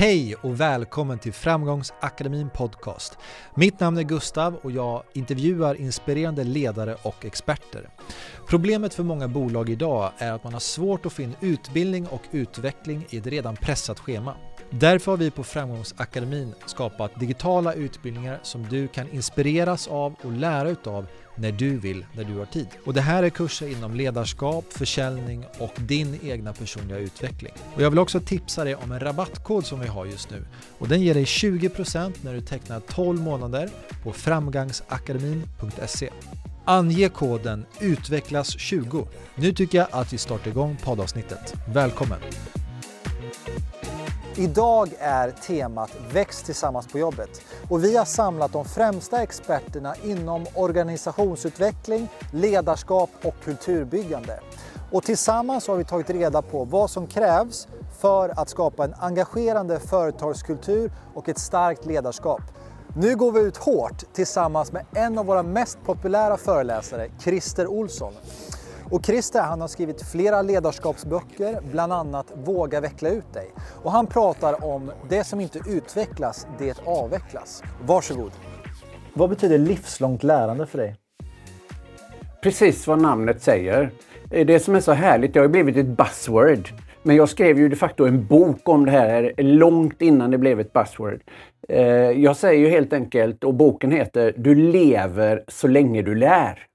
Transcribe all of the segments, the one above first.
Hej och välkommen till Framgångsakademin Podcast. Mitt namn är Gustav och jag intervjuar inspirerande ledare och experter. Problemet för många bolag idag är att man har svårt att få in utbildning och utveckling i ett redan pressat schema. Därför har vi på Framgångsakademin skapat digitala utbildningar som du kan inspireras av och lära utav när du vill, när du har tid. Och det här är kurser inom ledarskap, försäljning och din egna personliga utveckling. Och jag vill också tipsa dig om en rabattkod som vi har just nu. Och den ger dig 20% när du tecknar 12 månader på framgangsakademin.se. Ange koden UTVECKLAS20. Nu tycker jag att vi startar igång poddavsnittet. Välkommen! Idag är temat Väx tillsammans på jobbet och vi har samlat de främsta experterna inom organisationsutveckling, ledarskap och kulturbyggande. Och tillsammans har vi tagit reda på vad som krävs för att skapa en engagerande företagskultur och ett starkt ledarskap. Nu går vi ut hårt tillsammans med en av våra mest populära föreläsare, Christer Olsson. Och Christer han har skrivit flera ledarskapsböcker, bland annat Våga veckla ut dig. Och han pratar om det som inte utvecklas, det avvecklas. Varsågod. Vad betyder livslångt lärande för dig? Precis vad namnet säger. Det som är så härligt, det har ju blivit ett buzzword. Men jag skrev ju de facto en bok om det här långt innan det blev ett buzzword. Eh, jag säger ju helt enkelt, och boken heter Du lever så länge du lär.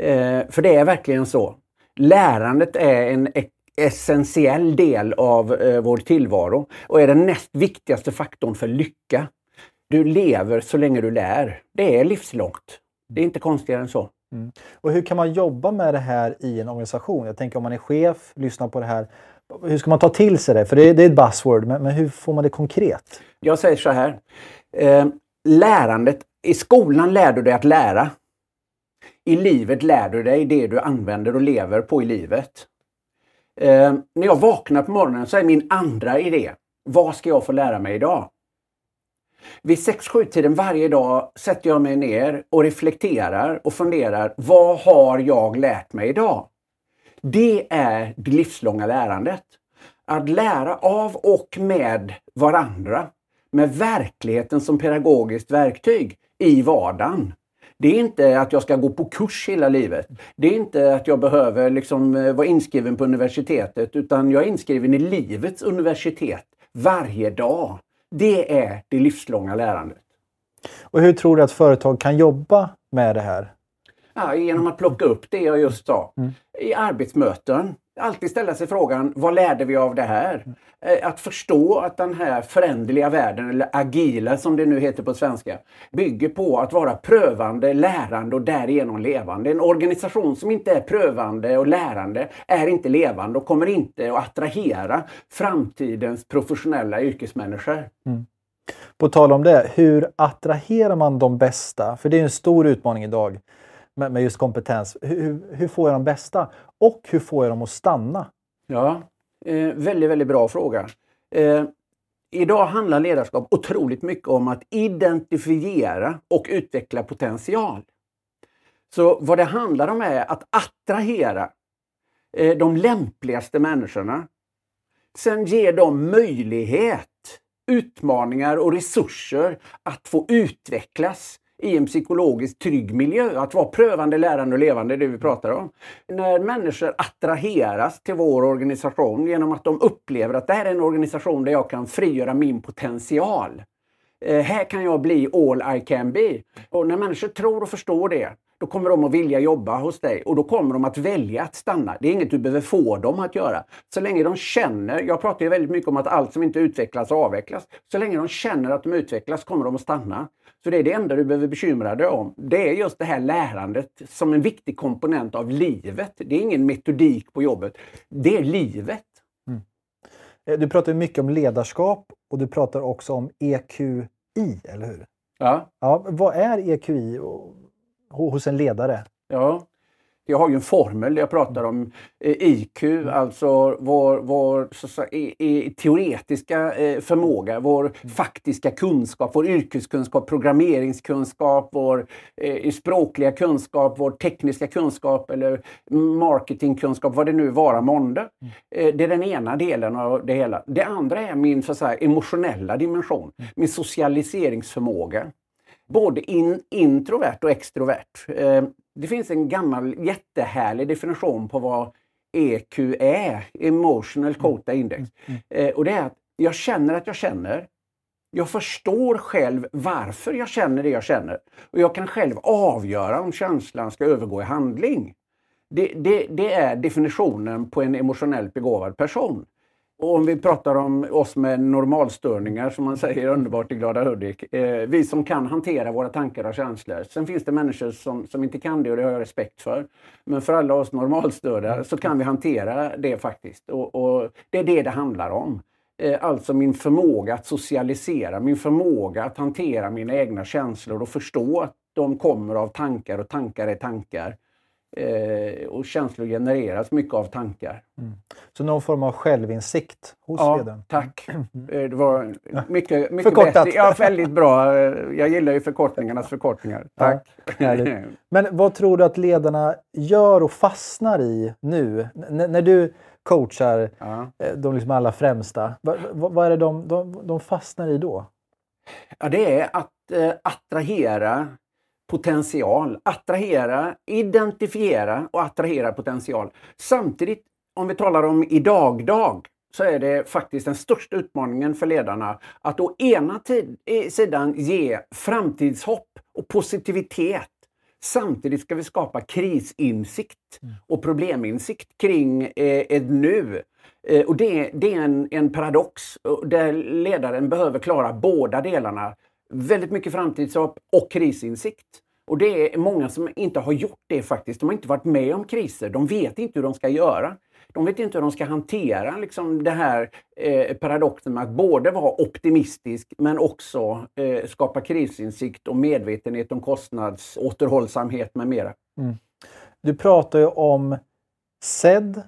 Eh, för det är verkligen så. Lärandet är en essentiell del av eh, vår tillvaro och är den näst viktigaste faktorn för lycka. Du lever så länge du lär. Det är livslångt. Det är inte konstigare än så. Mm. Och hur kan man jobba med det här i en organisation? Jag tänker om man är chef, lyssnar på det här. Hur ska man ta till sig det? För det är, det är ett buzzword, men, men, hur får man det konkret? Jag säger så här. Eh, lärandet, i skolan lär du dig att lära. I livet lär du dig det du använder och lever på i livet. Eh, när jag vaknar på morgonen så är min andra idé, vad ska jag få lära mig idag? Vid 6-7 tiden varje dag sätter jag mig ner och reflekterar och funderar, vad har jag lärt mig idag? Det är det livslånga lärandet. Att lära av och med varandra, med verkligheten som pedagogiskt verktyg i vardagen. Det är inte att jag ska gå på kurs hela livet. Det är inte att jag behöver liksom eh, vara inskriven på universitetet utan jag är inskriven i livets universitet varje dag. Det är det livslånga lärandet. Och hur tror du att företag kan jobba med det här? Ja, genom att plocka upp det jag just sa. Mm. I arbetsmöten, alltid ställa sig frågan, vad lärde vi av det här? Eh, att förstå att den här föränderliga världen, eller agila som det nu heter på svenska, bygger på att vara prövande, lärande och därigenom levande. En organisation som inte är prövande och lärande är inte levande och kommer inte att attrahera framtidens professionella yrkesmänniskor. Mm. På tal om det, hur attraherar man de bästa? För det är en stor utmaning idag med, med just kompetens. Hur, hur får jag de bästa? Och hur får jag dem att stanna? Ja, eh, väldigt, väldigt bra fråga. Eh, idag handlar ledarskap otroligt mycket om att identifiera och utveckla potential. Så vad det handlar om är att attrahera eh, de lämpligaste människorna. Sen ge dem möjlighet, utmaningar och resurser att få utvecklas i en psykologiskt trygg miljö. Att vara prövande, lärande och levande, det vi pratar om. När människor attraheras till vår organisation genom att de upplever att det här är en organisation där jag kan frigöra min potential. Eh, här kan jag bli all I can be. Och när människor tror och förstår det, då kommer de att vilja jobba hos dig och då kommer de att välja att stanna. Det är inget du behöver få dem att göra. Så länge de känner, jag pratar ju väldigt mycket om att allt som inte utvecklas avvecklas. Så länge de känner att de utvecklas kommer de att stanna. Så det är det enda du behöver bekymra dig om. Det är just det här lärandet som en viktig komponent av livet. Det är ingen metodik på jobbet. Det är livet. Eh, du pratar mycket om ledarskap och du pratar också om EQI, eller hur? Ja. ja vad är EQI hos en ledare? Ja, Jag har ju en formel där jag pratar om eh, IQ, alltså vår, vår så, teoretiska eh, förmåga, vår faktiska kunskap, vår yrkeskunskap, programmeringskunskap, vår eh, språkliga kunskap, vår tekniska kunskap eller marketingkunskap, vad det nu vara månde. Eh, det är den ena delen av det hela. Det andra är min så, så emotionella dimension, min socialiseringsförmåga både in, introvert och extrovert. Det finns en gammal jättehärlig definition på vad EQ är, Emotional Quota Index. Mm, mm. Eh, och det är att jag känner att jag känner. Jag förstår själv varför jag känner det jag känner. Och jag kan själv avgöra om känslan ska övergå i handling. Det, det, det är definitionen på en emotionellt begåvad person. Och om vi pratar om oss med normalstörningar, som man säger underbart i Glada Hudik. Eh, vi som kan hantera våra tankar och känslor. Sen finns det människor som, som inte kan det och det har jag respekt för. Men för alla oss normalstörda så kan vi hantera det faktiskt. Och, och det är det det handlar om. Eh, alltså min förmåga att socialisera, min förmåga att hantera mina egna känslor och förstå att de kommer av tankar och tankar är tankar. Eh, och känslor genereras mycket av tankar. Mm. Så någon form av självinsikt hos ja, ledaren? tack. Mm. Eh, det var mycket, mycket Förkortat. Ja, väldigt bra. Jag gillar ju förkortningarnas förkortningar. Tack! Ja, Men vad tror du att ledarna gör och fastnar i nu? N när du coachar ja. Eh, de liksom allra främsta, vad, vad är det de, de, de fastnar i då? Ja, det är att eh, attrahera potential. Attrahera, identifiera och attrahera potential. Samtidigt, om vi talar om idag-dag, så är det faktiskt den största utmaningen för ledarna att å ena sidan ge framtidshopp och positivitet. Samtidigt ska vi skapa krisinsikt mm. och probleminsikt kring eh, ett nu. Eh, och det, det är en, en paradox där ledaren behöver klara båda delarna väldigt mycket framtidshopp och krisinsikt. Och det är många som inte har gjort det faktiskt. De har inte varit med om kriser. De vet inte hur de ska göra. De vet inte hur de ska hantera liksom, det här eh, paradoxen med att både vara optimistisk men också eh, skapa krisinsikt och medvetenhet om kostnadsåterhållsamhet med mera. Mm. Du pratar ju om sedd,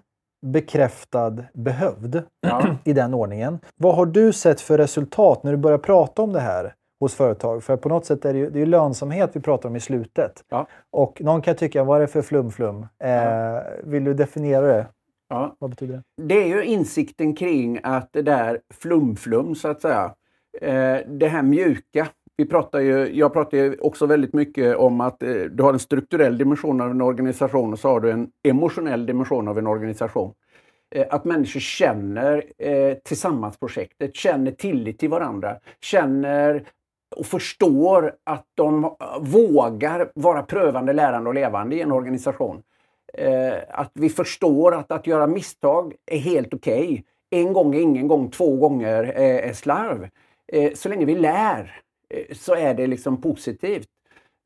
bekräftad, behövd ja. i den ordningen. Vad har du sett för resultat när du börjar prata om det här? Hos företag. För på något sätt är det ju, det är lönsamhet vi pratar om i slutet. Ja. Och någon kan tycka, vad är det för flum-flum? Eh, ja. Vill du definiera det? Ja. Vad betyder det? Det är ju insikten kring att det där flum-flum, så att säga, eh, det här mjuka. Vi pratar ju, jag pratar ju också väldigt mycket om att eh, du har en strukturell dimension av en organisation och så har du en emotionell dimension av en organisation eh, att människor känner eh, tillsammansprojektet, känner tillit till varandra, känner och förstår att de vågar vara prövande, lärande och levande i en organisation. Eh, att vi förstår att att göra misstag är helt okej. Okay. En gång är ingen gång, två gånger är slarv. Eh, så länge vi lär eh, så är det liksom positivt.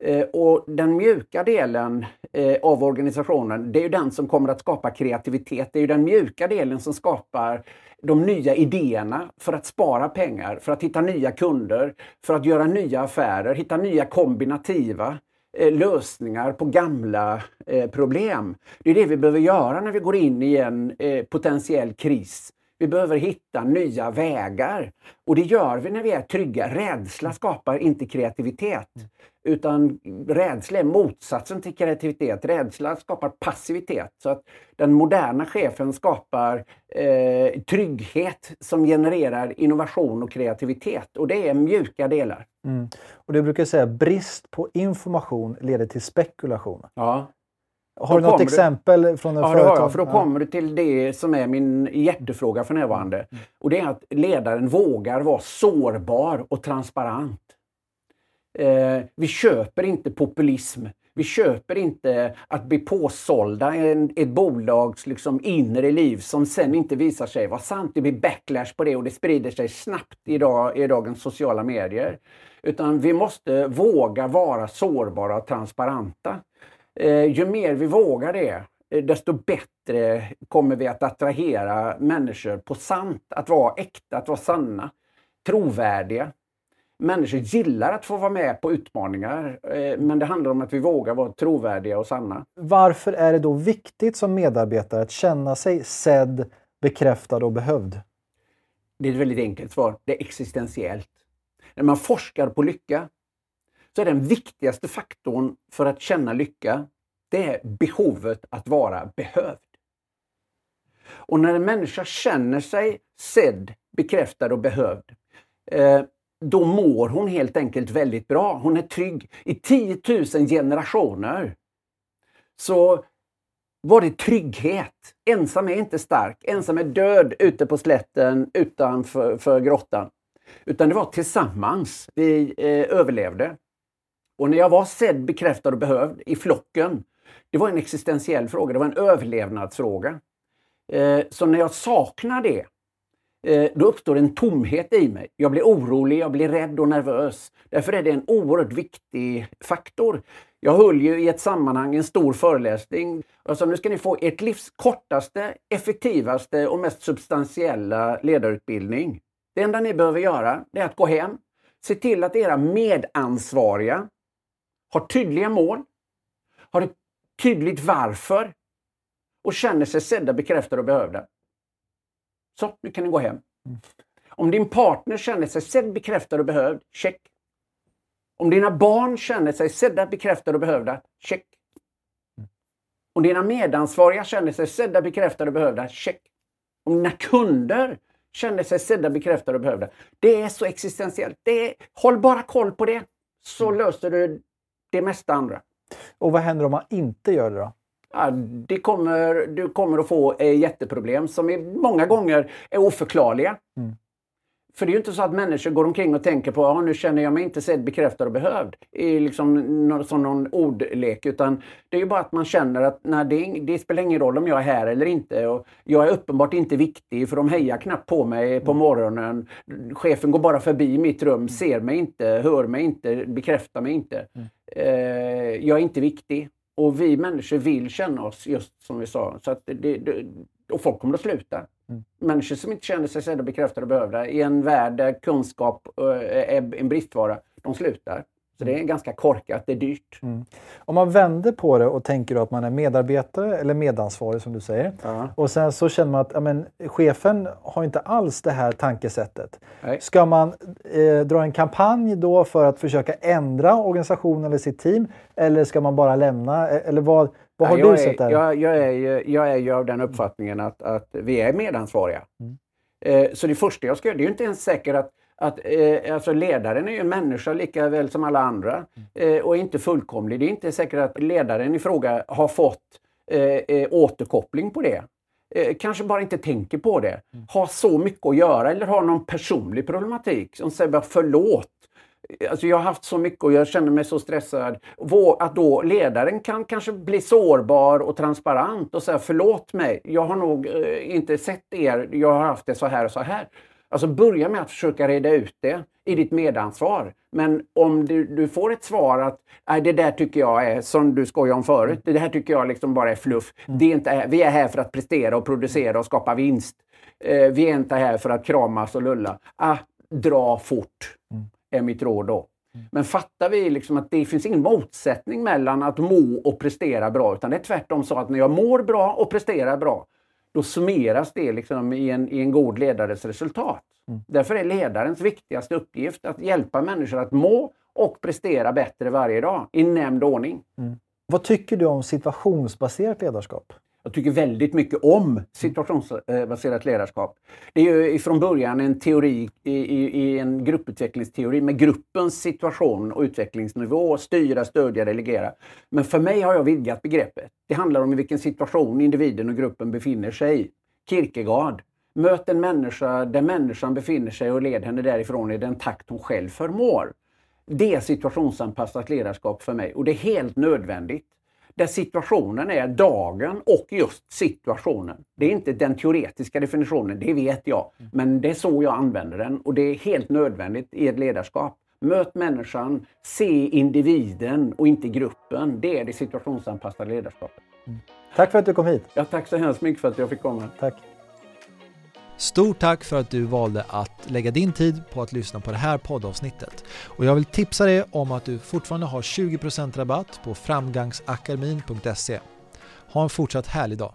Eh, och den mjuka delen eh, av organisationen, det är den som kommer att skapa kreativitet. Det är den mjuka delen som skapar de nya idéerna för att spara pengar, för att hitta nya kunder, för att göra nya affärer, hitta nya kombinativa eh, lösningar på gamla problem. Det är det vi behöver göra när vi går in i en potentiell kris. Vi behöver hitta nya vägar. Och det gör vi när vi är trygga. Rädsla skapar inte kreativitet. Utan rädsla är motsatsen till kreativitet. Rädsla skapar passivitet. Så att den moderna chefen skapar eh, trygghet som genererar innovation och kreativitet. Och det är mjuka delar. Mm. Och Du brukar säga brist på information leder till spekulation. Ja. Har du något exempel från en ja, företag? Ja, för då kommer du till det som är min hjärtefråga för närvarande. Mm. Och det är att ledaren vågar vara sårbar och transparent. Eh, vi köper inte populism. Vi köper inte att bli påsålda en, ett bolags liksom inre liv som sen inte visar sig vara sant. Det blir backlash på det och det sprider sig snabbt idag, i dagens sociala medier. Utan vi måste våga vara sårbara och transparenta. Eh, ju mer vi vågar det, eh, desto bättre kommer vi att attrahera människor på sant, att vara äkta, att vara sanna, trovärdiga. Människor gillar att få vara med på utmaningar, eh, men det handlar om att vi vågar vara trovärdiga och sanna. Varför är det då viktigt som medarbetare att känna sig sedd, bekräftad och behövd? Det är ett väldigt enkelt svar. Det är existentiellt. När man forskar på lycka så är den viktigaste faktorn för att känna lycka, det är behovet att vara behövd. Och när en människa känner sig sedd, bekräftad och behövd, eh, då mår hon helt enkelt väldigt bra. Hon är trygg. I 10 000 generationer så var det trygghet. Ensam är inte stark. Ensam är död ute på slätten utanför för grottan. Utan det var tillsammans vi eh, överlevde. Och när jag var sedd, bekräftad och behövd i flocken, det var en existentiell fråga, det var en överlevnadsfråga. Eh, så när jag saknar det, eh, då uppstår en tomhet i mig. Jag blir orolig, jag blir rädd och nervös. Därför är det en oerhört viktig faktor. Jag höll ju i ett sammanhang en stor föreläsning. Jag sa nu ska ni få ert livs kortaste, effektivaste och mest substantiella ledarutbildning. Det enda ni behöver göra är att gå hem, se till att era medansvariga har tydliga mål, har ett tydligt varför och känner sig sedda, bekräftade och behövda. Så, nu kan ni gå hem. Om din partner känner sig sedd, bekräftad och behövd, check. Om dina barn känner sig sedda, bekräftade och behövda, check. Om dina medansvariga känner sig sedda, bekräftade och behövda, check. Om dina kunder känner sig sedda, bekräftade och behövda. Det är så existentiellt. Det är, håll bara koll på det, så löser du det mesta andra. Och vad händer om man inte gör det då? Ja, det kommer, du kommer att få eh, jätteproblem som är, många gånger är oförklarliga. Mm. För det är ju inte så att människor går omkring och tänker på att nu känner jag mig inte sedd, bekräftad och behövd. I liksom, som någon ordlek. Utan det är ju bara att man känner att nej, det, det, spelar ingen roll om jag är här eller inte. Och jag är uppenbart inte viktig för de hejar knappt på mig på morgonen. Chefen går bara förbi mitt rum, ser mig inte, hör mig inte, bekräftar mig inte. Mm. Eh, jag är inte viktig. Och vi människor vill känna oss just som vi sa. Så att det, det, och folk kommer att sluta. Mm. Människor som inte känner sig sedda, bekräftade och behövda i en värld där kunskap är en bristvara, de slutar. Så det är ganska korkat, det är dyrt. Mm. Om man vänder på det och tänker att man är medarbetare eller medansvarig som du säger. Ja. Och sen så känner man att ja, men, chefen har inte alls det här tankesättet. Nej. Ska man eh, dra en kampanj då för att försöka ändra organisationen eller sitt team? Eller ska man bara lämna? E-, eller vad, vad har du sett där? Jag, jag, är ju, jag är ju av den uppfattningen att, att vi är medansvariga. Mm. Eh, så det första jag ska göra, det är ju inte ens säkert att att eh, alltså ledaren är ju en människa lika väl som alla andra eh, och är inte fullkomlig. Det är inte säkert att ledaren i fråga har fått eh, eh återkoppling på det. Eh, kanske bara inte tänker på det. Har så mycket att göra eller har någon personlig problematik som säger bara förlåt. Alltså jag har haft så mycket och jag känner mig så stressad. Att då ledaren kan kanske bli sårbar och transparent och säga förlåt mig. Jag har nog eh, inte sett er. Jag har haft det så här och så här. Alltså börja med att försöka reda ut det i ditt medansvar. Men om du, du får ett svar att Nej, det där tycker jag är, som du skojade om förut, det här tycker jag liksom bara är fluff. Mm. Det är inte, vi är här för att prestera och producera och skapa vinst. Eh, vi är inte här för att kramas och lulla. Ah, dra fort, mm. är mitt råd då. Mm. Men fattar vi liksom att det finns ingen motsättning mellan att må och prestera bra, utan det är tvärtom så att när jag mår bra och presterar bra, då summeras det liksom i, en, i en god ledares resultat. Mm. Därför är ledarens viktigaste uppgift att hjälpa människor att må och prestera bättre varje dag i nämnd ordning. Mm. Vad tycker du om situationsbaserat ledarskap? Jag tycker väldigt mycket om situationsbaserat ledarskap. Det är ju från början en teori i, i, i, en grupputvecklingsteori med gruppens situation och utvecklingsnivå, styra, stödja, delegera. Men för mig har jag vidgat begreppet. Det handlar om i vilken situation individen och gruppen befinner sig. Kierkegaard. Möt en människa där människan befinner sig och led henne därifrån i den takt hon själv förmår. Det är situationsanpassat ledarskap för mig och det är helt nödvändigt där situationen är dagen och just situationen. Det är inte den teoretiska definitionen, det vet jag. Men det är så jag använder den och det är helt nödvändigt i ett ledarskap. Möt människan, se individen och inte gruppen. Det är det situationsanpassade ledarskapet. Mm. Tack för att du kom hit. Ja, tack så hemskt mycket för att jag fick komma. Tack. Stort tack för att du valde att lägga din tid på att lyssna på det här poddavsnittet. Och jag vill tipsa dig om att du fortfarande har 20% rabatt på framgangsakademin.se. Ha en fortsatt härlig dag!